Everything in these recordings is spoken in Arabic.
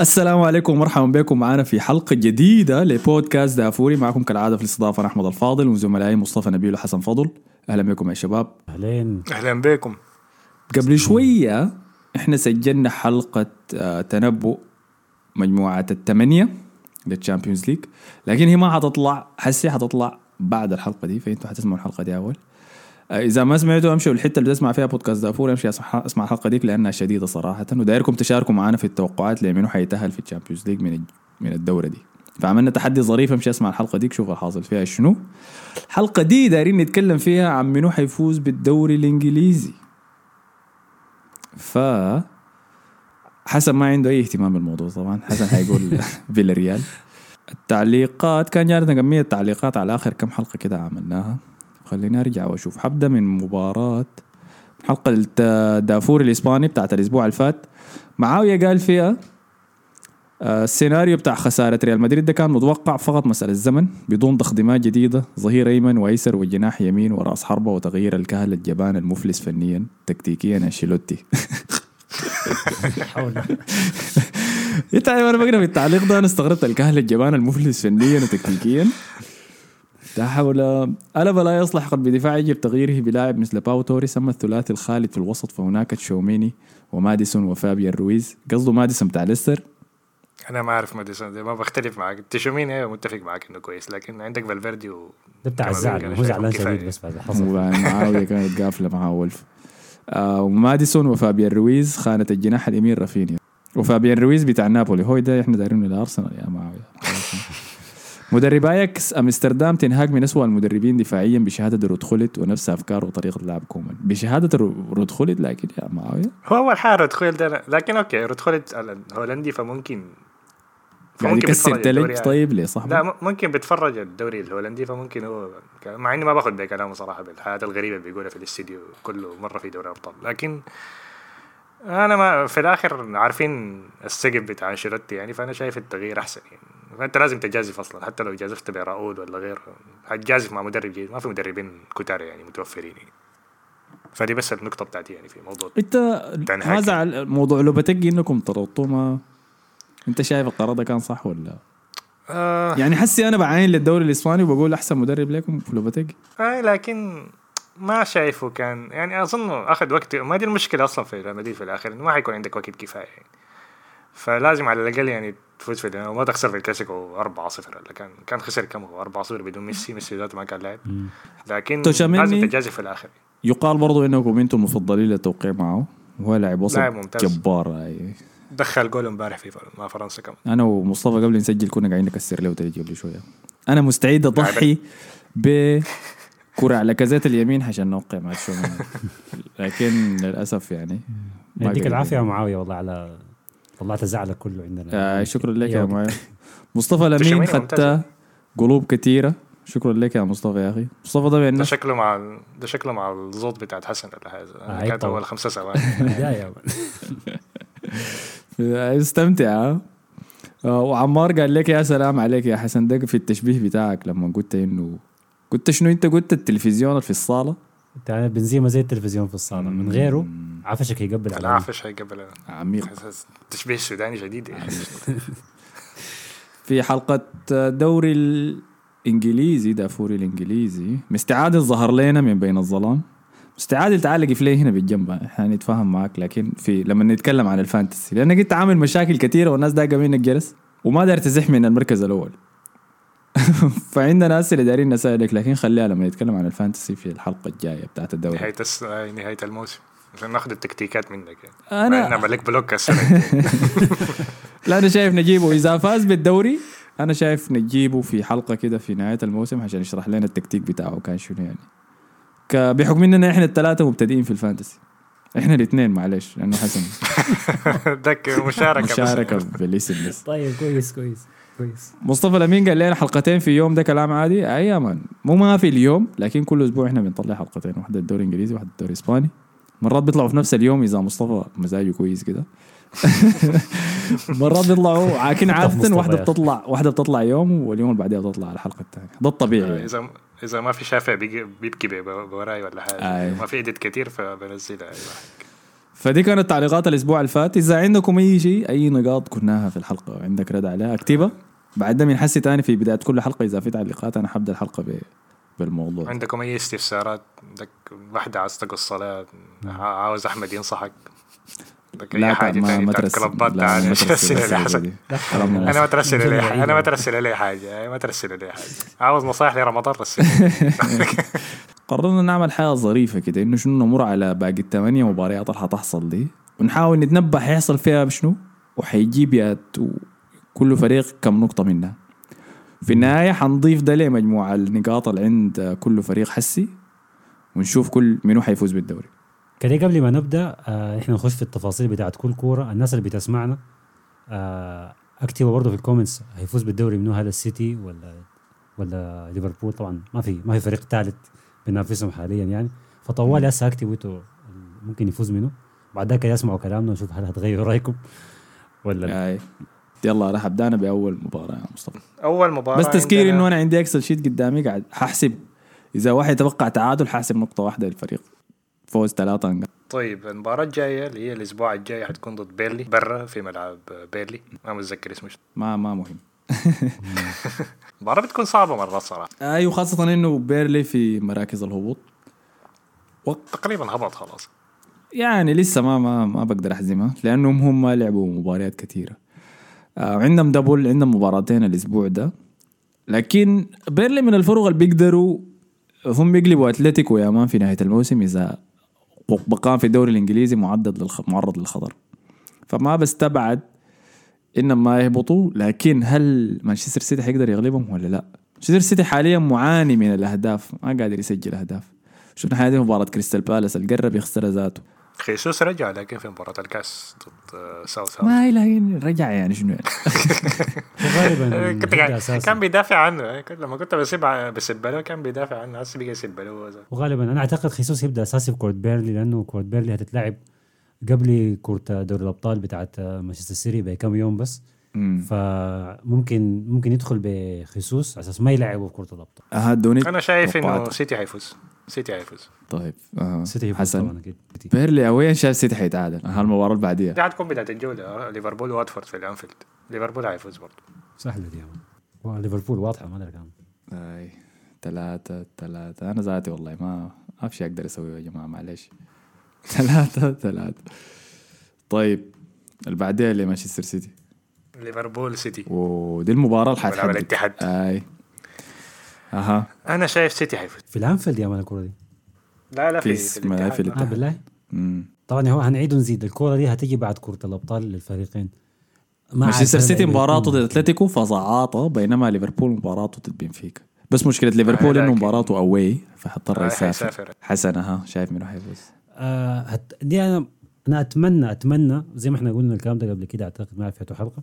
السلام عليكم ومرحبا بكم. معنا في حلقة جديدة لبودكاست دافوري. معكم كالعادة في الاستضافة أنا أحمد الفاضل وزملائي مصطفى نبيل وحسن فضل. أهلا بكم يا شباب. أهلين. أهلا بكم. قبل شوية إحنا سجلنا حلقة آه، تنبؤ مجموعة الثمانية لل Champions League لكن هي ما حتطلع حسي حتطلع بعد الحلقة دي فأنتوا حتسمعوا الحلقة دي أول. إذا ما سمعتوا أمشوا الحتة اللي تسمع فيها بودكاست دافوري أمشي أسمع الحلقة ديك لأنها شديدة صراحة. ودايركم تشاركوا معنا في التوقعات لمنو حيتأهل في ال Champions League من من الدورة دي. فعملنا تحدي ظريف أمشي أسمع الحلقة ديك شوف الحاصل فيها شنو. الحلقة دي دايرين نتكلم فيها عن منو حيفوز بالدوري الإنجليزي. ف حسن ما عنده أي اهتمام بالموضوع طبعا. حسن حيقول فيلاريال. التعليقات كان جاتنا كمية تعليقات على آخر كم حلقة كده عملناها. خليني أرجع وأشوف. حبدأ من مباراة حلقة الدافور الإسباني بتاعت الأسبوع اللي فات. معاوية قال فيها آه، السيناريو بتاع خسارة ريال مدريد ده كان متوقع فقط مسألة زمن بدون تقديمات جديدة ظهير أيمن وأيسر وجناح يمين ورأس حربة وتغيير الكهل الجبان المفلس فنيا تكتيكيا أنشيلوتي. انت أنا بقرا في التعليق ده أنا استغربت الكهل الجبان المفلس فنيا وتكتيكيا. لا حول ألب لا يصلح. قد بدفاع يجب تغييره بلاعب مثل باو توريس. أما الثلاثي الخالد في الوسط فهناك تشوميني وماديسون وفابيان رويز. قصده ماديسون بتاع ليستر. أنا ما أعرف ماديسون. ده ما بختلف معك. تشواميني أيوه متفق معك إنه كويس لكن عندك فالفيردي و ده بتاع الزعل. هو زعلان شديد. بس بعد حصل. ومعاوية كانت قافلة مع وولف. آه وماديسون وفابيان رويز خانة الجناح اليمين رافينيا. وفابيان رويز بتاع نابولي. هو ده إحنا دايرين الارسنال يا معاوية. مدرب آياكس أمستردام تنهاج من اسوء المدربين دفاعيا بشهادة رود خوليت ونفس أفكار وطريقة لعب كومان. بشهادة رو- رود خوليت لكن يا معاوية. هو أول حاجة رودخول ده لكن أوكي رودخول الهولندي فممكن قاعد يكسر الدوري تلج طيب ليه صح لا ممكن بيتفرج الدوري الهولندي فممكن هو مع إني ما باخذ بكلامه صراحة بالحياة الغريبة اللي بيقولها في الاستديو كله مرة في دوري أبطال. لكن أنا ما في الآخر عارفين السقف بتاع أنشيلوتي يعني فأنا شايف التغيير أحسن يعني. فأنت لازم تجازف أصلا حتى لو جازفت براؤول ولا غيره حتجازف مع مدرب جديد. ما في مدربين كتار يعني متوفرين يعني. فدي بس النقطة بتاعتي يعني في موضوع أنت. ما زعل موضوع لوبتجي إنكم طردتوه ما أنت شايف القرار ده كان صح ولا؟ آه. يعني حسي أنا بعاين للدوري الإسباني وبقول أحسن مدرب لكم لوبتجي آه لكن ما شايفه كان يعني أظن أخذ وقت. ما دي المشكلة أصلا في ريال مدريد في الآخر إنه ما حيكون عندك وقت كفاية يعني. فلازم على الأقل يعني تفوز في وما تخسر في الكلاسيكو 4-0 ولا كان كان خسر كم هو؟ 4-0 بدون ميسي. ميسي ذاته ما كان لاعب. لكن توشاميني- لازم تجازف في الآخر. يقال برضو انكم أنتم المفضلين للتوقيع معه. وهو لاعب وسط لاعب ممتاز. جبار. أي. دخل جول امبارح في مع فرنسا كمان. أنا ومصطفى قبل نسجل كنا قاعدين نكسر له تلج قبل شوية. أنا مستعد أضحي بكرة على كازات اليمين عشان نوقع مع لكن للأسف يعني ما يديك قدر. العافية يا معاويه والله على طلعت زعلك كله عندنا. آه شكرا لك يا. معي مصطفى لمين خدت. قلوب كثيره شكرا لك يا مصطفى يا أخي. مصطفى ده ده بين شكله مع ال- ده شكله مع الزوط بتاعت حسن ولا حاجة آه، كانت. أول خمسة ثواني بدايه استمتع ها؟ آه، وعمار قال لك يا سلام عليك يا حسن. ده في التشبيه بتاعك لما قلت انه قلت شنو؟ أنت قلت التلفزيون اللي في الصالة؟ يعني بنزيما زي التلفزيون في الصالة. من غيره عفشك يقبل على العافش هيقبل عميق. تشبيه سوداني شديد. يعني في حلقة دوري الإنجليزي دافوري الإنجليزي. مستعادل ظهر لنا من بين الظلام؟ مستعادل تعال قف لي هنا بالجنب؟ إحنا نتفاهم معك لكن في لما نتكلم عن ال fantasy. لأنك أنت عامل مشاكل كثيرة والناس داقة منك جرس وما داير تزح من المركز الأول. فعندنا أسئلة دايرين نسالك لكن خليها لما نتكلم عن ال fantasy في الحلقة الجاية بتاعت الدوري. نهاية الس... نهاية الموسم. عشان ناخذ التكتيكات منك يعني. أنا أنا نعمل لك block لا أنا شايف نجيبه. إذا فاز بالدوري أنا شايف نجيبه في حلقة كده في نهاية الموسم عشان يشرح لنا التكتيك بتاعه كان شنو يعني. بحكم إننا إحنا الثلاثة مبتدئين في الفانتسي. إحنا الاثنين معلش لأنه حسن دك مشاركة بس. مشاركة بالاسم بس طيب كويس كويس كويس. مصطفى الامين قال لنا حلقتين في يوم ده كلام عادي؟ أي man. مو ما في اليوم لكن كل أسبوع إحنا بنطلع حلقتين واحدة الدوري الإنجليزي واحدة الدوري الإسباني. مرات بيطلعوا في نفس اليوم إذا مصطفى مزاجه كويس كده. مرات بيطلعوا عاكن عادة واحدة. بتطلع واحدة بتطلع يوم واليوم اللي بعدها بتطلع الحلقة الثانية ده الطبيعي يعني. إذا إذا ما في شافع بيبكي بوراي ولا حاجة. آي. ما في إيديت كتير فبنزلها. أي واحد. فدي كانت تعليقات الأسبوع اللي فات. إذا عندكم أي شيء أي نقاط قلناها في الحلقة عندك رد عليها اكتبها. بعد ده بنحسي تاني في بداية كل حلقة. إذا في تعليقات أنا حبدأ الحلقة ب... بالموضوع. عندكم أي استفسارات؟ عندك واحدة عايز تقص صلاة. عاوز أحمد ينصحك. لا حاجة ما تاني ما بتاعت ترسل لا، ما ترسل أنا ما ترسل لي بعيدة. أنا ما ترسل لي حاجة ما ترسل لي حاجة. عاوز نصائح لرمضان رسل قررنا نعمل حاجة ظريفة كده إنه شنو نمر على باقي الثمانية مباريات اللي حتحصل دي ونحاول نتنبأ حيحصل فيها شنو وحيجيب يا كل فريق كم نقطة منها. في النهاية حنضيف ده لمجموعة النقاط اللي عند كل فريق حسي ونشوف كل منو حيفوز بالدوري. كده قبل ما نبدأ آه إحنا نخش في التفاصيل بتاعت كل كورة. الناس اللي بتسمعنا آه اكتبوا برضه في ال comments هيفوز بالدوري منو هسه السيتي ولا ولا ليفربول؟ طبعا ما في ما في فريق ثالث بينافسهم حاليا يعني. فطوالي هسه اكتبوا أنتوا ممكن يفوز منه بعد ذاك يسمعوا كلامنا ونشوف هل هتغيروا رأيكم ولا لا. يعني يلا رأيك بدأنا بأول مباراة يا مصطفى. أول مباراة بس تذكير إنه أنا عندي Excel sheet قدامي قاعد ححسب. إذا واحد يتوقع تعادل حاسب نقطة واحدة للفريق. فوز ثلاثة طيب المباراة الجاية اللي هي الأسبوع الجاي حتكون ضد بيرنلي برا في ملعب بيرنلي. ما متذكر اسمه. ما ما مهم. المباراة بتكون صعبة مرات صراحة. أيوه خاصة إنه بيرنلي في مراكز الهبوط. تقريبا هبط خلاص. يعني لسه ما ما ما بقدر احسمها لأنهم هم ما لعبوا مباريات كثيرة. آه عندهم double عندهم مباراتين الأسبوع ده. لكن بيرنلي من الفرق اللي بيقدروا هم بيقلبوا أتلتيكو يا man في نهاية الموسم إذا بقام في الدوري الإنجليزي معدد للخ... معرض للخطر. فما بستبعد انهم ما يهبطوا لكن هل مانشستر سيتي حيقدر يغلبهم ولا لا؟ مانشستر سيتي حاليا بعاني من الأهداف ما قادر يسجل أهداف. شفنا هذه مباراة كريستال بالاس اللي قرب يخسر ذاته. خيسوس رجع لكن في مباراة الكاس ضد آه، ساوثهامبتون هي لكن رجع يعني شنو يعني غالبا. كان بيدافع عنه كنت- لما كنت بسيب بسب له كان بيدافع عنه هسه بقى يسب له. وغالبا أنا أعتقد خيسوس يبدأ أساسي في كورة بيرنلي لأنه كورة بيرنلي هتتلعب قبل كورة دوري الأبطال بتاعت مانشستر سيتي بكم يوم بس مم. فممكن ممكن يدخل خيسوس على أساس ما يلعبوا في كورة الأبطال أنا شايف إنه توقعات. سيتي حيفوز سيتي حيفوز طيب آه. سيتي حسن. بيرنلي away شايف سيتي حيتعادل. ها المباراة اللي بعديها دي حتكون بداية الجولة آه، ليفربول واتفورد في الأنفيلد. ليفربول حيفوز برضه. سهلة دي. ليفربول واضحة ما أدري كم أي ثلاثة ثلاثة أنا ذاتي والله ما ما في شيء أقدر أسويه يا جماعة معلش ثلاثة ثلاثة طيب اللي بعديها اللي مانشستر سيتي. ليفربول سيتي. ودي المباراة اللي ملعب حتحدد الاتحاد. أي. أها. أنا شايف سيتي حيفوز. في الأنفيلد يا man الكورة دي. لا لا في, في في الاتحاد. في الاتحاد. بالله. مم. طبعا هو هنعيد ونزيد. الكورة دي هتجي بعد كرة الأبطال للفريقين. ما مانشستر سيتي هل مباراته ضد اتلتيكو فصعبة بينما ليفربول مباراته ضد بنفيكا. بس مشكلة ليفربول آه، انه مباراته away فحيضطر آه، يسافر. حسن أها. شايف منو حيفوز آه هت... دي أنا أنا اتمنى أتمنى زي ما إحنا قلنا الكلام ده قبل كده أعتقد ما عرفته حلقة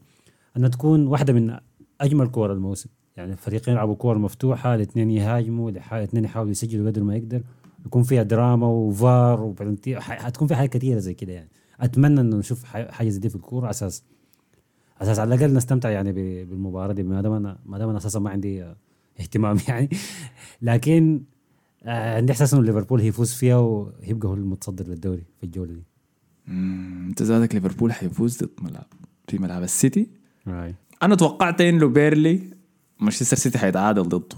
انها تكون واحدة من أجمل كور الموسم. يعني الفريقين يلعبوا كور مفتوحة الاثنين يهاجموا الاثنين يحاولوا يسجلوا قدر ما يقدر يكون فيها دراما وفار وبلنتي حتكون في حاجات كثيرة زي كده يعني. أتمنى إنه نشوف حاجة زي دي في الكورة أساس على أساس على الأقل نستمتع يعني بالمباراة دي ما دام أنا ما دام أنا أساسا ما عندي آه، اهتمام يعني. لكن آه، عندي إحساس إنه ليفربول هيفوز فيها ويبقى هو المتصدر للدوري في الجولة دي. أنت ذاتك ليفربول حيفوز ضد ملعب في ملعب السيتي؟ أنا توقعت إنه بيرنلي مانشستر سيتي حيتعادل ضده.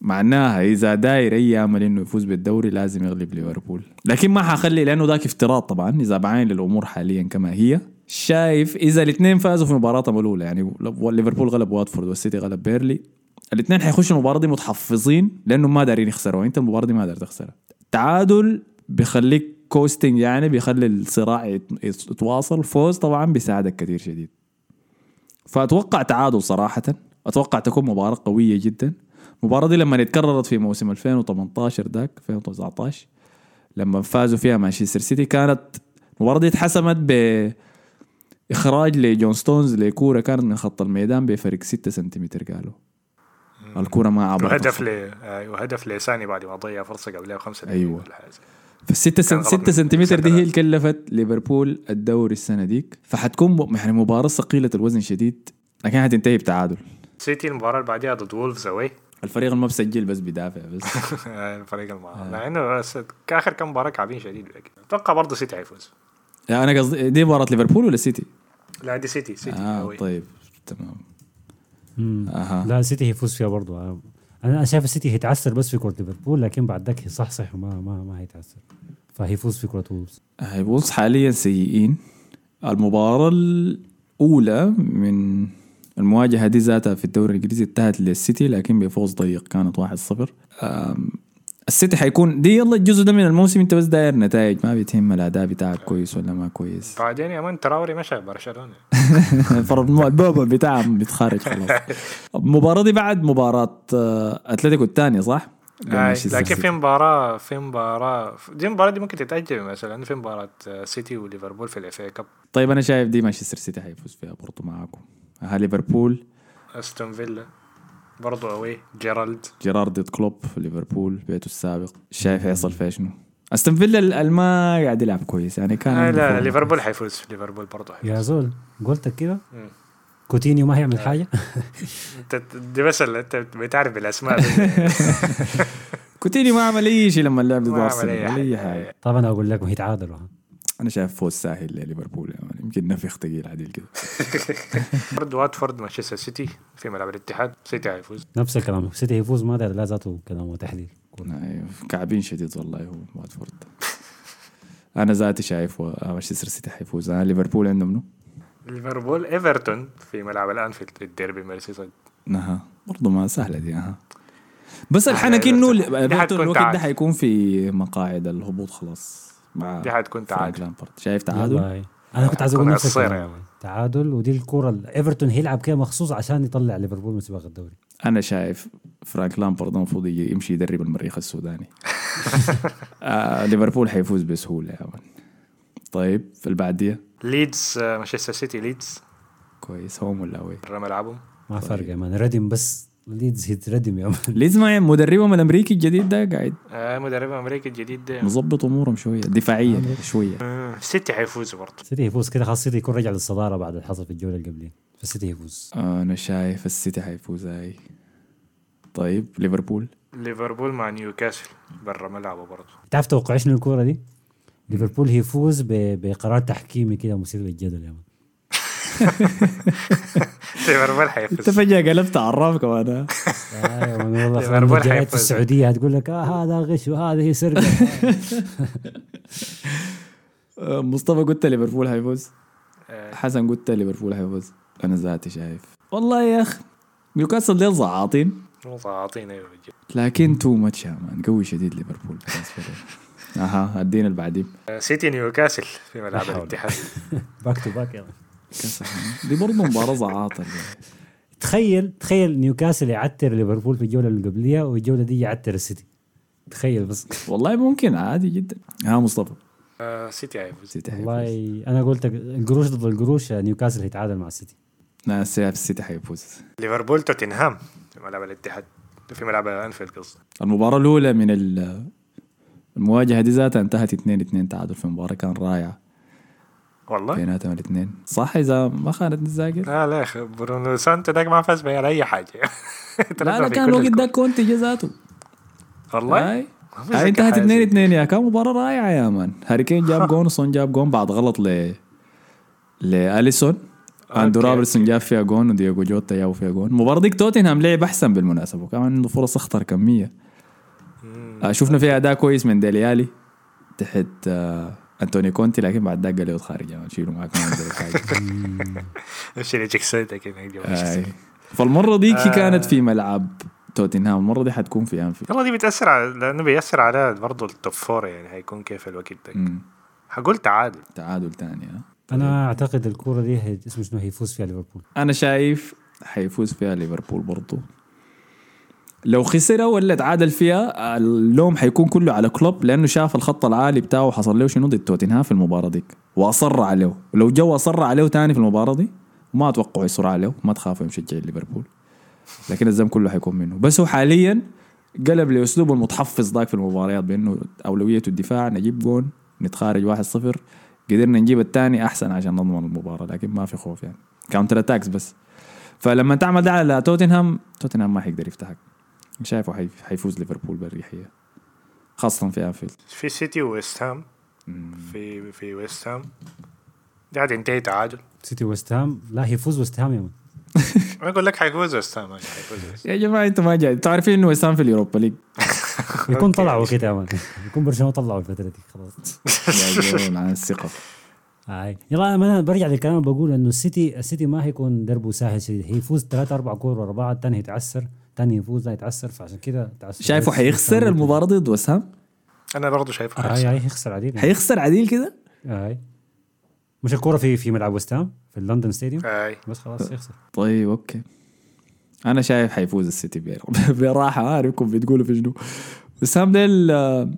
معناها إذا داير أي امل إنه يفوز بالدوري لازم يغلب ليفربول. لكن ما حخلي لأنه ذاك افتراض طبعا. إذا بعاين للأمور حاليا كما هي شايف إذا الاثنين فازوا في مباراتهم الاولى يعني ليفربول غلب واتفورد والسيتي غلب بيرنلي. الاثنين حيخشوا المباراة دي متحفظين لانهم ما دايرين يخسروا. أنت المباراة دي ما داير تخسرها. تعادل بيخليك كوستنج يعني بيخلي الصراع يت- يتواصل. فوز طبعا بيساعدك كثير شديد. فأتوقع تعادل صراحة. أتوقع تكون مباراة قوية جدا. المباراه دي لما اتكررت في موسم 2018 ذاك 2019 لما فازوا فيها مانشستر سيتي كانت المباراة دي اتحسمت ب إخراج لجون ستونز لكورة كانت من خط الميدان بفرق 6 سنتيمتر قالوا. الكورة ما عبرت. وهدف. ل آه، وهدف لساني بعد ما ضيع فرصة قبلها بخمسة دقائق حاجة. فالستة سن... كان غلط. 6 من سنتيمتر دي هي اللي كلفت ليفربول الدوري السنة ديك. فحتكون يعني مباراة ثقيلة الوزن شديد لكن حتنتهي بتعادل. سيتي المباراة اللي بعديها ضد وولفز away الفريق اللي ما بسجل بس بيدافع بس. الفريق المعاه مع إنه بس كآخر كم مباراة تعبانين شديد لكن. أتوقع برضه سيتي حيفوز. يعني أنا قصدي دي مباراة ليفربول ولا سيتي؟ لا دي سيتي سيتي آه away. طيب تمام. أها. لا السيتي هيفوز فيها برضو أنا أنا شايف السيتي هيتعثر بس في كرة ليفربول لكن بعد ذاك هيصحصح وما ما ما هيتعثر فهيفوز في كرة وولفز. وولفز حاليا سيئين. المباراة الأولى من المواجهة دي ذاتها في الدوري الإنجليزي انتهت للسيتي لكن بفوز ضيق كانت 1-0 أم، السيتي حيكون دي يلا الجزء ده من الموسم انت بس داير نتائج ما بيهم الاداء بتاعك كويس ولا ما كويس. بعدين يا man تراوري مشى برشلونة. البوبا بتاعهم بيتخارج خلاص. المباراة دي بعد مباراة آه، أتلتيكو الثانية صح؟ آه لكن. في مباراة في مباراة دي المباراة دي ممكن تتأجل مثلا في مباراة آه، سيتي وليفربول في ال FA Cup طيب أنا شايف دي مانشستر سيتي حيفوز فيها برضو معاكم. ها ليفربول. أستون فيلا. برضو away. جيرالد. جيرارد كلوب في ليفربول بيته السابق. شايف هيحصل فيها شنو؟ أستون فيلا الما قاعد يلعب كويس يعني كان آه لا. ليفربول حيفوز. ليفربول برضو حيفوز. يا زول قلتك كده. كوتينيو ما هيعمل حاجة؟ أنت دي بس اللي أنت بتعرف بالاسماء دي. كوتيني ما عمل أي شيء لما لعب ضد ما عمل أرسنال ولا أي. حاجة. طبعا أقول لكم هيتعادلوا. أنا شايف فوز ساهل لليفربول يعني. يمكن نفخ ثقيل عديل كده. برضو واتفورد مانشستر سيتي في ملعب الاتحاد. سيتي حيفوز نفس الكلام. سيتي هيفوز ما داير لا ذاته كلام وتحليل. كعبين شديد والله هو واتفورد. أنا ذاتي شايف مانشستر سيتي حيفوز أنا ليفربول عنده منو؟ ليفربول إيفرتون في ملعب الأنفيلد الديربي ميرسيسايد أها برضه ما سهلة دي أها. بس الحنك انه إيفرتون الوقت ده. حيكون في مقاعد الهبوط خلاص مع دي حتكون تعادل. شايف تعادل؟ أنا كنت عايز أقول نفس يعني. تعادل ودي الكوره ال- إيفرتون هيلعب كده مخصوص عشان يطلع ليفربول من سباق الدوري. أنا شايف فرانك لامبارد المفروض يمشي يدرب المريخ السوداني. آه ليفربول حيفوز بسهولة يا man. طيب في البعدية؟ ليدز آه، مانشستر سيتي ليدز. كويس. home ولا away؟ برا ملعبهم. ما فرق يا man. ردم بس ليدز هيتردم يا man. ليدز ما مدربهم الأمريكي الجديد ده قاعد. آه مدرب أمريكا الجديد ده. مظبط أمورهم شوية دفاعيا شوية. آه، سيتي حيفوز برضه. سيتي يفوز كده خلاص سيتي يكون رجع للصدارة بعد اللي حصل في الجولة اللي قبليه فالسيتي يفوز أنا شايف السيتي حيفوز هاي طيب ليفربول؟ ليفربول مع نيوكاسل برا ملعبه برضه. تعرف توقع شنو الكوره دي؟ ليفربول هيفوز ب- بقرار تحكيمي كده مثير للجدل يا man. ليفربول انت حيفوز فجاه قلبت عراف كمان ها؟ آه يا man والله حيفوز. السعوديه هتقول لك آه هذا غش وهذه سرقه مصطفى قلت ليفربول حيفوز حسن قلت ليفربول حيفوز أنا ذاتي شايف. والله يا أخي نيوكاسل ديل زعاطين. زعاطين أيوه. لكن too much يا man. قوي شديد ليفربول أها أدينا البعدين. آه، سيتي نيوكاسل في ملعب. الاتحاد. back to back العالم. دي برضه مباراة زعاطة تخيل تخيل نيوكاسل يعتر ليفربول في الجولة اللي قبليها والجولة دي يعتر السيتي. تخيل بس. والله ممكن عادي جدا. ها مصطفى. آه، سيتي حيفوز سيتي والله أنا قلت القروش ضد القروش نيوكاسل هيتعادل مع السيتي. لا السيتي حيفوز. ليفربول توتنهام. في ملعب الاتحاد. في ملعب أنفيلد قصدي. المباراة الأولى من ال- المواجهة دي ذاتها انتهت 2 2 تعادل في مباراة كان رائعة والله. بيناتهم الاثنين. صح إذا ما خانت الذاكرة لا لا أخي برونو سانتو داك ما فاز بأي اي حاجة. لا لا كان الوقت ده كونتي جزاته. والله؟ هاي. انتهت حاجة. 2 زي 2 يا كان مباراة رائعة يا man. هاري كين جاب جون وسون جاب جون بعد غلط ل لأليسون. اندو okay. روبرتسون جاب فيها جون ودياجو جوتا جابوا فيها جون. المباراة ديك توتنهام لعب أحسن بالمناسبة وكمان عنده فرص أخطر كمية. مم. آه، شفنا فيها أداء كويس من ديلي آلي تحت آه انتوني كونتي لكن بعد ذاك قال له خارج يعني شيلوا معاك ما عندك حاجة امشي ليجيك سيتك هنا يجي آي. فالمره ديك آه. كانت في ملعب توتنهام المره دي حتكون في انفيلد والله دي بتأثر على لأنه بيأثر على برضه ال top four يعني هيكون كيف الوقت ده مم. هقول تعادل تعادل تاني ها أنا اعتقد الكوره دي اسمه شنو هيفوز فيها ليفربول أنا شايف حيفوز فيها ليفربول برضو لو خسر ولا تعادل فيها اللوم حيكون كله على كلوب لأنه شاف الخط العالي بتاعه حصل له شنو ضد توتنهام في المباراة ديك وأصر عليه. ولو جو أصر عليه تاني في المباراة دي وما أتوقع يصر عليه ما تخافوا مشجعين ليفربول. لكن الزم كله حيكون منه. بس هو حاليا قلب لاسلوبه المتحفظ ذاك في المباريات بأنه أولويته الدفاع نجيب جون نتخارج 1-0 قدرنا نجيب الثاني أحسن عشان نضمن المباراة لكن ما في خوف يعني. counter attacks بس. فلما تعمل ده على توتنهام توتنهام ما حيقدر يفتحك. شايفه حي- حيفوز ليفربول باريحيه خاصة في أنفيلد. في سيتي وويست هام. في في ويست هام. دي هتنتهي تعادل. سيتي ويست هام؟ لا هيفوز ويست هام يا man. أنا أقول لك حيفوز ويست هام ويست يا جماعة أنتوا ما جاي أنتوا عارفين انه ويست هام في ال Europa League. يكون. طلعوا كده يا man. يكون برشلونة طلعوا الفترة دي خلاص. يا جماعة عن الثقة. هاي. يلا أنا برجع للكلام بقول إنه السيتي السيتي ما هيكون دربه سهل شديد. هيفوز ثلاثة أربع كور ورا بعض ثاني يتعثر ثاني يفوز لا يتعثر فعشان كده تعثر شايفه حيخسر المباراة ضد وسام أنا برضه شايفه هاي حيخسر. هاي يخسر عديل حيخسر عديل كده؟ هاي مش الكورة في في ملعب ويست هام؟ في ال London Stadium اي بس خلاص يخسر طيب okay. أنا شايف حيفوز السيتي بير- براحة عارفكم بتقولوا في شنو. ويست هام ديل آه،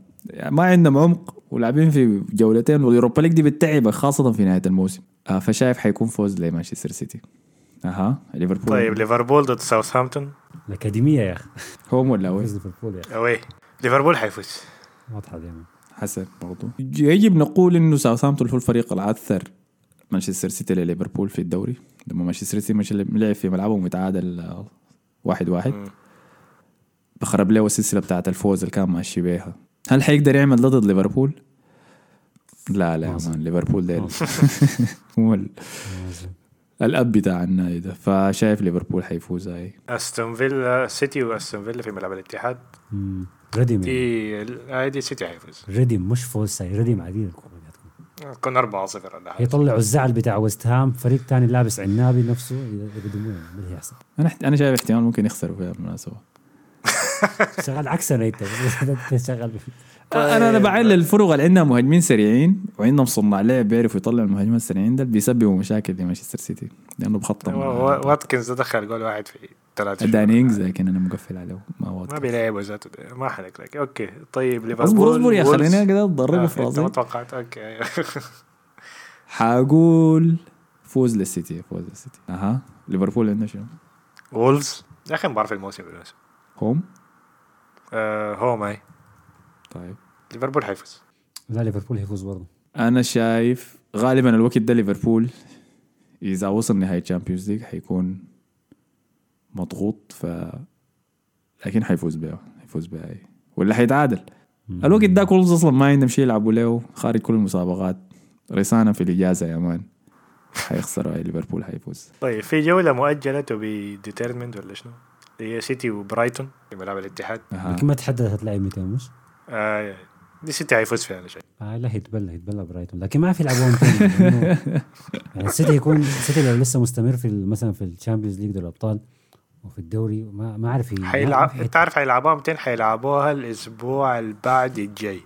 ما عندهم عمق ولاعبين في جولتين. وال Europa League دي بتتعبك خاصة في نهاية الموسم. آه، فشايف حيكون فوز لمانشستر سيتي. أها ليفربول طيب ليفربول ضد ساوثهامبتون الاكاديميه يا أخي home ولا away ليفربول يا أخي away ليفربول حيفوز. واضحة دائما حسن برضو. يجب نقول إنه ساوثهامبتون هو الفريق العثر. مانشستر سيتي لليفربول في الدوري. لما مانشستر سيتي مش لعب في ملعبهم وتعادل آه، واحد واحد. بخرب له السلسلة بتاعت الفوز اللي كان ماشي بيها. هل حيقدر يعمل ده ضد ليفربول؟ لا لا يا مازن. man ليفربول ده الأب بتاع النادي ده فشايف ليفربول حيفوز هاي أستون فيلا سيتي وأستون فيلا في ملعب الاتحاد. ردم يعني. دي هاي دي سيتي حيفوز. ردم مش فوز ساي ردم هتكون. كون 4 0 ولا حاجة. يطلعوا الزعل بتاع ويست هام فريق تاني لابس عنابي نفسه يقدموه. ده اللي هيحصل؟ أنا أنا شايف احتمال ممكن يخسروا فيها بالمناسبة. شغال عكسنا انت انت شغال أنا أنا بعلل الفرق اللي عندها مهاجمين سريعين وعندهم صناع لعب بيعرفوا يطلعوا المهاجمين السريعين ده بيسببوا مشاكل لمانشستر سيتي لأنه و- واتكنز دخل جول واحد في ثلاثة داني إنجز لكن أنا مقفل عليه ما ما واضح بيلعب ذاته. ما حنك لك. okay طيب ليفربول اصبر يا. خليني كده اتضربوا آه، في أنت ما راسي توقعت. okay. حاقول فوز للسيتي فوز للسيتي. أها ليفربول عنده شنو؟ وولفز. يا أخي مباراة في الموسم home؟ آه home هاي طيب. ليفربول حيفوز. لا ليفربول هيفوز برضه. أنا شايف غالبا الوقت ده ليفربول إذا وصل نهايه Champions League حيكون مضغوط ف لكن حيفوز بها حيفوز بها أي. ولا حيتعادل. الوقت ده وولفز أصلا ما عندهم شيء يلعبوا له خارج كل المسابقات. رسانة في الإجازة يا man. حيخسروا أي ليفربول حيفوز. طيب في جولة مؤجلة to be determined ولا شنو؟ اللي هي سيتي وبرايتون في ملعب الاتحاد. لكن ما تحدد هتلاعب متى مش آه دي سيتي حيفوز فيها أنا شايف آه لا هيتبلى هيتبلى برايتون. لكن ما في يلعبون تاني يعني السيتي يكون السيتي لو لسه مستمر في ال- مثلا في ال Champions League دوري الأبطال وفي الدوري ما ما عارف حيلعب انت عارف حيلعبوها متين؟ حيلعبوها الأسبوع اللي بعد الجاي.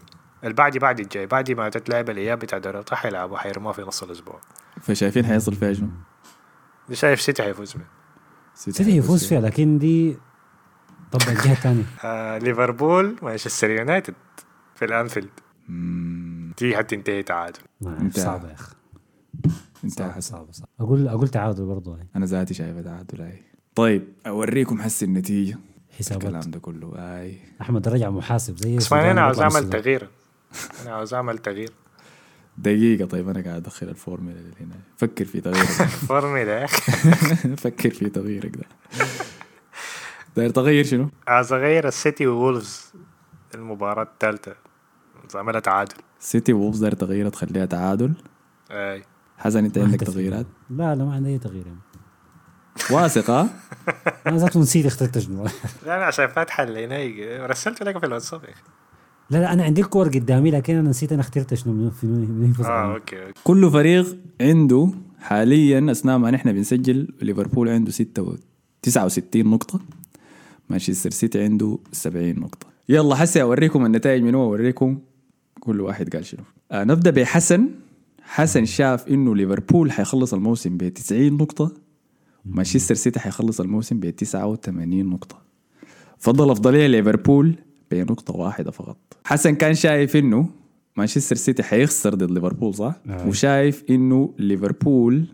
البعد بعد الجاي. بعد ما تتلعب الإياب بتاع دوري الأبطال حيلعبوها حيرموها في نص الأسبوع. فشايفين حيحصل فيها شنو؟ شايف سيتي حيفوز بها السيتي يفوز فيها. لكن دي طب الجهة الثانية آه ليفربول مانشستر يونايتد. في الأنفيلد. دي حتنتهي تعادل. انت- صعبه يا أخي. انت صعبه صعبه أقول أقول تعادل برضه هاي. أنا ذاتي شايفه تعادل هاي. طيب أوريكم حس النتيجة. حسابات. الكلام ده كله هاي. أحمد رجع محاسب زي سودان أنا عاوز اعمل. تغيير. أنا عاوز اعمل تغيير. دقيقة طيب أنا قاعد أدخل الفورمولا اللي هنا. فكر في تغييرك. فورميلا يا أخي. فكر في تغييرك ده. داير تغير شنو؟ عاوز اغير السيتي وولفز المباراة الثالثة. عاوز اعملها تعادل. سيتي وولفز داير تغييرها تخليها تعادل. أي. حسن ما عندك. تغييرات؟ لا لا ما عندي أي تغيير يعني. واثق ها؟ أنا ذاته نسيت اخترت شنو لا أنا عشان فاتحة اللي رسلت لك في الواتساب يا أخي. لا لا أنا عندي الكور قدامي لكن أنا نسيت أنا اخترت شنو من في من آه عنه. okay okay. كل فريق عنده حاليا أثناء ما نحن بنسجل ليفربول عنده 6 69 نقطة. مانشستر سيتي عنده 70 نقطة. يلا حسي أوريكم النتائج منو أوريكم؟ كل واحد قال شنو. آه نبدأ بحسن. حسن شاف إنه ليفربول حيخلص الموسم ب 90 نقطة مانشستر سيتي حيخلص الموسم ب 89 نقطة. فضل أفضلية ليفربول بنقطة واحدة فقط. حسن كان شايف إنه مانشستر سيتي حيخسر ضد ليفربول صح؟ آه. وشايف إنه ليفربول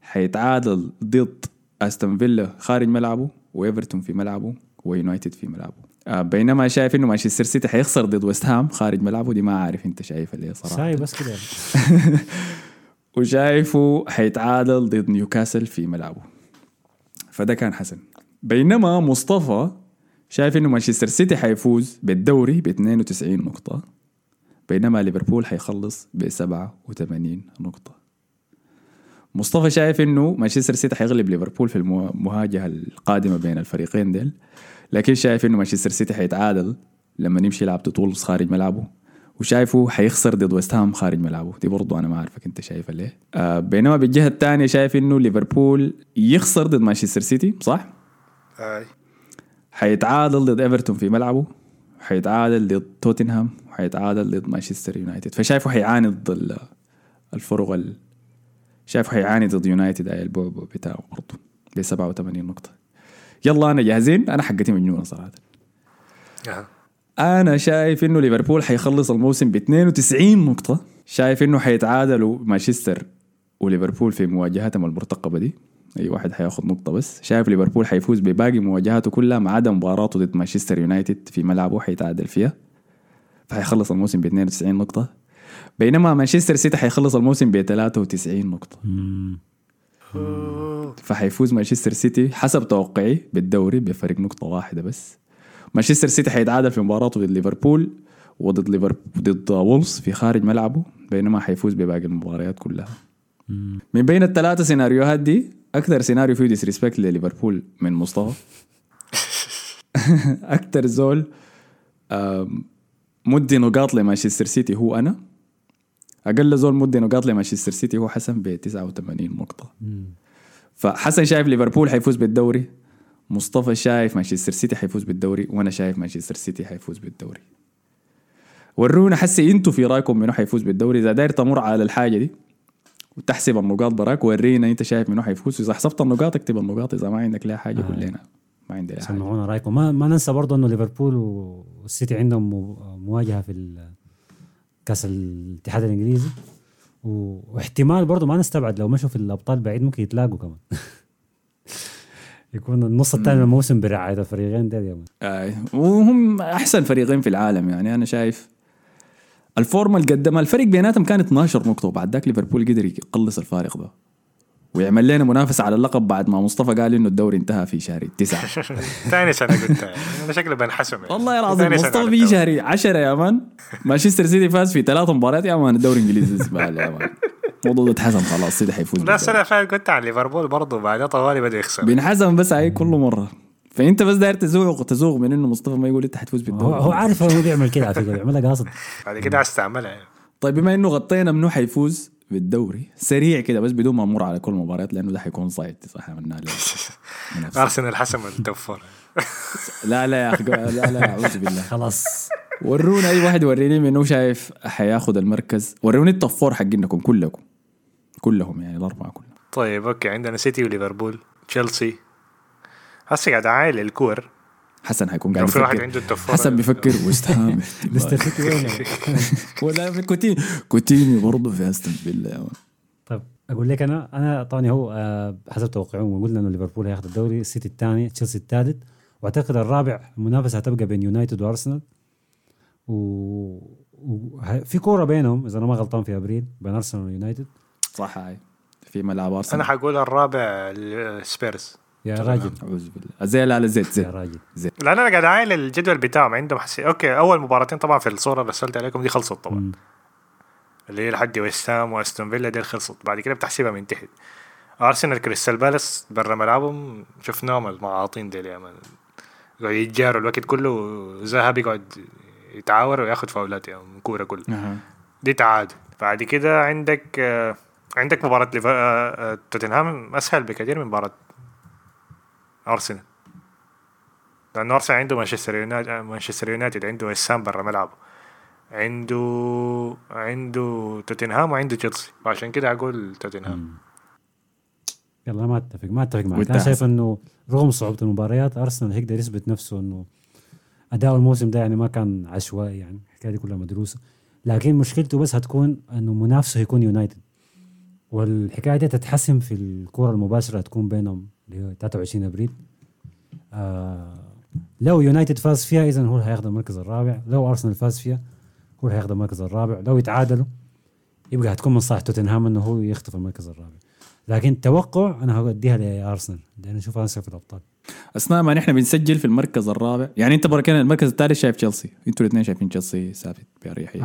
حيتعادل ضد أستون فيلا خارج ملعبه وإيفرتون في ملعبه ويونايتد في ملعبه. بينما شايف إنه مانشستر سيتي حيخسر ضد ويست هام خارج ملعبه دي ما عارف أنت شايفها ليه صراحة. ساي بس كده. وشايفه حيتعادل ضد نيوكاسل في ملعبه. فده كان حسن. بينما مصطفى شايف إنه مانشستر سيتي حيفوز بالدوري ب 92 نقطة بينما ليفربول حيخلص ب 87 نقطة. مصطفى شايف إنه مانشستر سيتي حيغلب ليفربول في المواجهة القادمة بين الفريقين ديل. لكن شايف إنه مانشستر سيتي حيتعادل لما يمشي يلعب ضد وولفز خارج ملعبه وشايفه حيخسر ضد ويست هام خارج ملعبه. دي برضو أنا ما عارفك أنت شايفها ليه. آه بينما بالجهة الثانية شايف إنه ليفربول يخسر ضد مانشستر سيتي صح؟ أي. حيتعادل ضد إيفرتون في ملعبه حيتعادل ضد توتنهام وحيتعادل ضد مانشستر يونايتد. فشايفه حيعاني ضد ال- الفرق ال... شايفه حيعاني ضد يونايتد أي البعبع بتاعه برضه ب 87 نقطة. يلا أنا جاهزين؟ أنا حقتي مجنونة صراحة. أها. أنا شايف إنه ليفربول حيخلص الموسم ب 92 نقطة. شايف إنه حيتعادلوا مانشستر وليفربول في مواجهاتهم المرتقبة دي. أي واحد حياخد نقطة بس. شايف ليفربول حيفوز بباقي مواجهاته كلها ما عدا مباراته ضد مانشستر يونايتد في ملعبه حيتعادل فيها. فحيخلص الموسم ب 92 نقطة. بينما مانشستر سيتي حيخلص الموسم ب 93 نقطة. فحيفوز مانشستر سيتي حسب توقعي بالدوري بفرق نقطة واحدة بس. مانشستر سيتي حيتعادل في مباراته ضد ليفربول وضد ليفربول ضد وولفز في خارج ملعبه بينما حيفوز بباقي المباريات كلها. من بين الثلاثة سيناريوهات دي أكثر سيناريو فيه disrespect لليفربول من مصطفى. أكثر زول مدي نقاط لمانشستر سيتي هو أنا. أقل زول مدي نقاط لمانشستر سيتي هو حسن ب 89 نقطة. فحسن شايف ليفربول حيفوز بالدوري مصطفى شايف مانشستر سيتي حيفوز بالدوري وأنا شايف مانشستر سيتي حيفوز بالدوري. ورونا حسي إنتوا في رأيكم منو حيفوز بالدوري؟ إذا داير تمر على الحاجة دي وتحسب النقاط براك ورينا أنت شايف منو حيفوز. إذا حسبت النقاط اكتب النقاط إذا ما عندك لها حاجة قول لنا. ما عندي حاجة. سمعونا رأيكم. ما, ما ننسى برضه إنه ليفربول والسيتي عندهم مو- مواجهة في كأس الاتحاد الإنجليزي. واحتمال برضه ما نستبعد لو مشوا في الأبطال بعيد ممكن يتلاقوا كمان يكون النص الثاني من الموسم برعاية الفريقين ديل يا. آه. وهم أحسن فريقين في العالم يعني أنا شايف الفورمة اللي قدمها الفرق بيناتهم كان 12 نقطة وبعد ذاك ليفربول قدر يقلص الفارق ده ويعمل لنا منافسة على اللقب بعد ما مصطفى قال إنه الدوري انتهى في شهر تسعة. ثاني سنة قلتها أنا شكله بنحسم يعني. والله العظيم مصطفى في. شهر 10 يا man مانشستر سيتي فاز في ثلاث مباريات. يا man الدوري الإنجليزي زباله يا man الموضوع ده اتحسم خلاص سيتي حيفوز لا بالدوري. السنة اللي فاتت قلت عن ليفربول برضه بعدها طوالي بدأ يخسر. بينحس بس هاي كل مرة. فأنت بس داير تزوق تزوق من إنه مصطفى ما يقول إنت حتفوز بالدوري. هو عارف هو بيعمل كده على فكرة بيعملها قاصد. بعد كده استعملها يعني. طيب بما إنه غطينا منو حيفوز بالدوري. سريع كده بس بدون ما نمر على كل المباريات لأنه ده حيكون صعب منافسة. أرسنال حسم ال top four لا لا يا أخي لا لا أعوذ بالله. خلاص. ورونا أي واحد وريني منو شايف حياخد المركز. وروني ال top four حقينكم كلكم. كلهم يعني الأربعة كلهم. طيب okay عندنا سيتي وليفربول تشيلسي. هسه قاعد عاين الكور. حسن حيكون قاعد في واحد يفكر عنده حسن بيفكر ويست هام ليستر سيتي وين ولا في كوتينيو كوتينيو برضه في أستون فيلا. طيب أقول لك أنا أنا طبعا هو آه، حسب توقعهم قلنا إنه ليفربول هياخذ الدوري السيتي الثاني تشيلسي الثالث. وأعتقد الرابع المنافسة هتبقى بين يونايتد وأرسنال. و... و... ه- في كورة بينهم إذا أنا ما غلطان في أبريل بين أرسنال ويونايتد. صح هاي. في ملعب أرسنال. أنا حقول الرابع السبيرز يا راجل. أعوذ بالله. زي لا لا زيت يا زيت. راجل. لأن أنا قاعد عايل الجدول بتاعهم عندهم حسي. أوكي أول مباراتين طبعا في الصورة اللي رسلت عليكم دي خلصت طبعا. اللي هي لحد ويست هام وأستون فيلا دي خلصت. بعد كده بتحسبها من تحت. أرسنال كريستال بالاس برا ملعبهم. شفناهم المعاطين ديل يا مان قاعد يتجاروا الوقت كله. ذهب يقعد يتعاور وياخد فاولات يعني من. كورة كلها. أها. دي تعادل. بعد كده عندك آه، عندك مباراة آه، آه، توتنهام. أسهل بكثير من مباراة أرسنال. لأنه أرسنال عنده مانشستر يونايتد مانشستر يونايتد عنده وسام برا ملعبه. عنده عنده توتنهام وعنده تشيلسي. فعشان كده أقول توتنهام. يلا ما اتفق ما أتفق معك. أنا شايف. إنه رغم صعوبة المباريات أرسنال هيقدر يثبت نفسه إنه أداء الموسم ده يعني ما كان عشوائي يعني. الحكاية دي كلها مدروسة. لكن مشكلته بس هتكون إنه منافسه هيكون يونايتد. والحكاية دي تتحسم في الكرة المباشرة هتكون بينهم اللي هو 23 أبريل. آه لو يونايتد فاز فيها اذا هو هياخذ المركز الرابع. لو أرسنال فاز فيها هو هياخذ المركز الرابع. لو يتعادلوا يبقى هتكون من صالح توتنهام إنه هو يخطف المركز الرابع. لكن توقع أنا هوديها لأرسنال لأن أشوف أرسنال في الأبطال. أثناء ما نحن بنسجل في المركز الرابع يعني أنت بركان المركز الثالث شايف تشيلسي. أنتوا الاثنين شايفين تشيلسي ثابت بأريحية.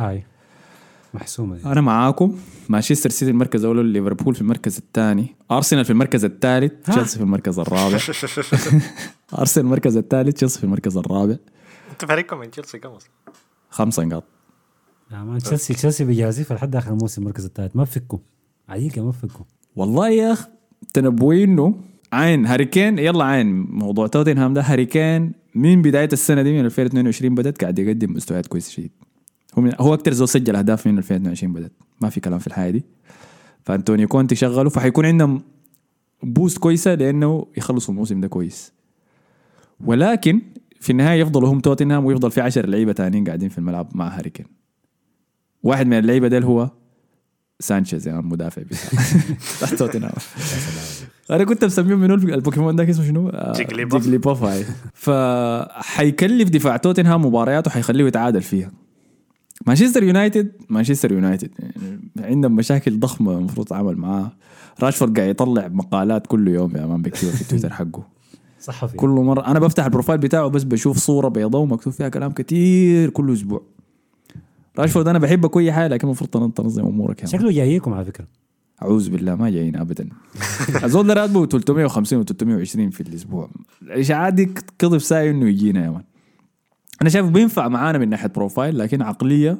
محسومة. دي. أنا معاكم. مانشستر سيتي المركز الأول ليفربول في المركز الثاني. أرسنال في المركز الثالث؟ تشيلسي في المركز الرابع. أرسنال المركز الثالث تشيلسي في المركز الرابع. أنت فريقكم من تشيلسي كم أصلا؟ خمسة نقاط. يا man تشيلسي تشيلسي بيجازف لحد آخر الموسم المركز الثالث. ما بفكوا عديك ما بفكوا والله يا أخ تنبؤي انه عين هاري كين. يلا عين موضوع توتنهام ده. هاري كين من بداية السنة دي من 2022 بدت قاعد يقدم مستويات كويسة شديد. هو من هو أكثر زول سجل أهداف من 2022 بدت ما في كلام في الحياة دي. فأنتونيو كونتي شغله فحيكون عندهم boost كويسة لأنه يخلصوا الموسم ده كويس. ولكن في النهاية يفضلوا هم توتنهام ويفضل في 10 لعيبة تانيين قاعدين في الملعب مع هاري كين واحد من اللعيبة ده هو سانشيز يعني المدافع بتاع توتنهام. أنا كنت مسميه منو البوكيمون ده اسمه شنو؟ آه، جيجليبوف. جيجليبوف فحيكلف دفاع توتنهام مباريات وحيخليه يتعادل فيها. مانشستر يونايتد مانشستر يونايتد. عندهم مشاكل ضخمة المفروض تتعامل معاها راشفورد قاعد يطلع مقالات كل يوم يا man بكتبها في تويتر حقه. صحفي. كل مرة أنا بفتح ال profile بتاعه بس بشوف صورة بيضاء ومكتوب فيها كلام كتير كل أسبوع. راشفورد أنا بحبك كل حاجة لكن المفروض تن- تنظم أمورك يا. شكله جايكم على فكرة. أعوذ بالله ما جايين ابدا. الزول ده راتبه 350 و 320 في الأسبوع. الاشاعات دي كذب ساي إنه يجينا يا man. أنا شايف بينفع معانا من ناحية profile لكن عقلية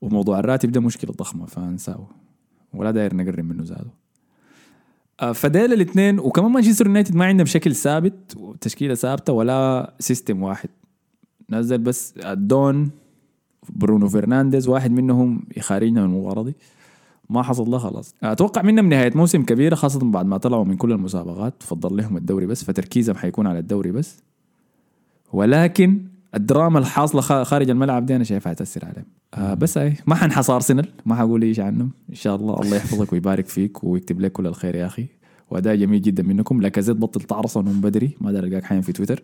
وموضوع الراتب ده مشكلة ضخمة فانساه ولا داير نقرب منه زاده آه، فديل الاثنين وكمان مانشستر يونايتد ما عندهم شكل ثابت وتشكيلة ثابتة ولا system واحد. نزل بس الدون برونو فرنانديز واحد منهم يخارجنا من المباراة دي. ما حصل ده خلاص. أتوقع منهم نهايه موسم كبيرة خاصة بعد ما طلعوا من كل المسابقات. فضل لهم الدوري بس فتركيزهم حيكون على الدوري بس. ولكن الدراما الحاصلة خا- خارج الملعب دي أنا شايفها حتاثر عليهم آه بس هاي ما حنحس ارسنال ما حقول إيش عنهم. إن شاء الله الله يحفظك ويبارك فيك ويكتب لك كل الخير يا أخي. وأداء جميل جدا منكم. لاكازيت بطل تعرصن من بدري. ما دار ألقاك حين في تويتر.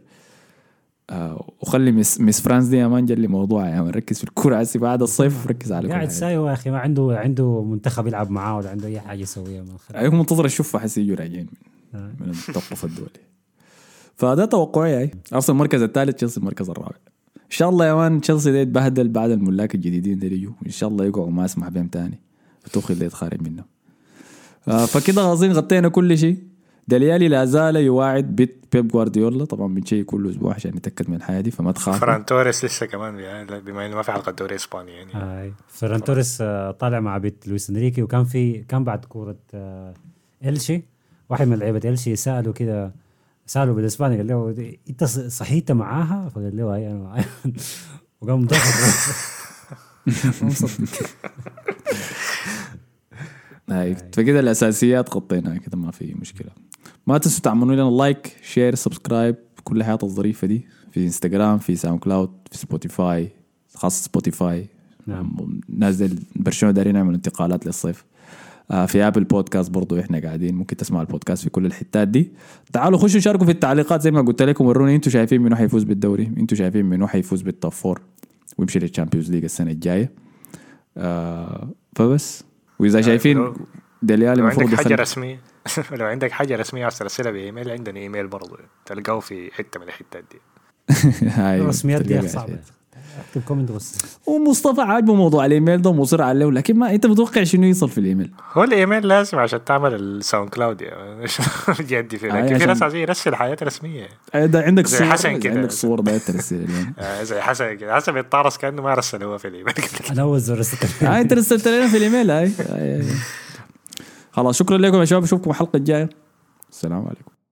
آه وخلي مس, مس فرانس دي يا مان جلي موضوع يا مان ركز في الكوره هسي بعد الصيف وركز على قاعد. سايو يا أخي ما عنده عنده منتخب يلعب معاه ولا عنده أي حاجة يسويها. ما خلي. ايهم منتظر الشفه حسي يجوا راجعين آه. من التوقف الدولي. فده توقعي هاي ارسنال المركز الثالث تشيلسي المركز الرابع. إن شاء الله يا مان تشيلسي ده يتبهدل بعد الملاك الجديدين ده يجوا إن شاء الله يقعوا ما اسمح بهم تاني. وتوخي اللي يتخارج منه آه فكده غاظين غطينا كل شيء. دليالي لا زال يواعد بيت بيب جوارديولا. طبعا بنشيء كل أسبوع عشان نتاكد من الحياة دي فما تخافوا فران توريس لسه كمان بما إنه ما في حلقة دوري إسباني يعني. هاي فران توريس آه، طالع مع بيت لويس إنريكي وكان في كان بعد كورة آه، إلشي. واحد من لعيبة إلشي ساله كده ساله بالإسباني قال له أنت صحيت معاها؟ فقال له أي أنا معاها. وقام ضحك مصدق. هاي فكده الأساسيات غطيناها كده ما في مشكلة. ما تنسوا تعملوا لنا like share subscribe كل الحياة الظريفة دي في انستغرام في SoundCloud في Spotify خاصة Spotify نعم. نازل برشلونة دايرين نعمل انتقالات للصيف. في Apple Podcast برضو إحنا قاعدين ممكن تسمعوا البودكاست في كل الحتات دي. تعالوا خشوا شاركوا في التعليقات زي ما قلت لكم وروني أنتوا شايفين منو حيفوز بالدوري أنتوا شايفين منو حيفوز بال top four ويمشي لل Champions League السنة الجاية. آه فبس. وإذا شايفين لو- دليالي لو المفروض عندك حاجة رسمية لو عندك حاجة رسمية عايز ترسلها بإيميل عندنا إيميل برضه تلقاه في حتة من الحتات دي. الرسميات دي صعبة. أكتب comment بس ومصطفى عاجبه موضوع الإيميل ده ومصر عليه لكن ما أنت متوقع شنو يصل في الإيميل؟ هو الإيميل لازم عشان تعمل ال SoundCloud يعني. جدي في آه، لكن في عشان- ناس عايزين يرسل حياه رسمية. ده عندك زي صور حسن كده. عندك صور ده ترسل آه، زي حسن كده. حسن يتطارس كأنه ما رسل هو في الإيميل. أنا أول زر رسلت هاي أنت رسلت لنا في الإيميل هاي. خلاص شكرا لكم يا شباب. أشوفكم الحلقة الجاية. السلام عليكم.